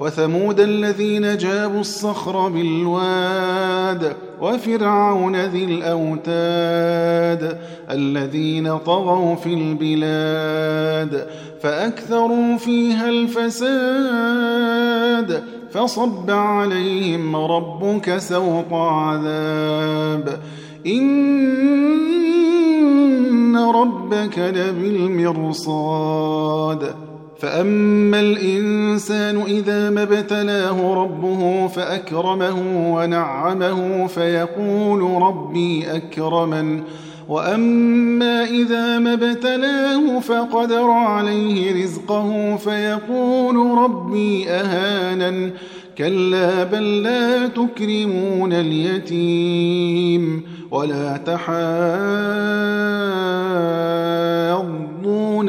وثمود الذين جابوا الصخر بالواد وفرعون ذي الأوتاد الذين طغوا في البلاد فأكثروا فيها الفساد فصب عليهم ربك سوط عذاب. إن ربك لبالمرصاد. فأما الإنسان إذا ما ابتلاه ربه فأكرمه ونعمه فيقول ربي أكرمن وأما إذا ما ابتلاه فقدر عليه رزقه فيقول ربي أهانا كلا بل لا تكرمون اليتيم ولا تحاضون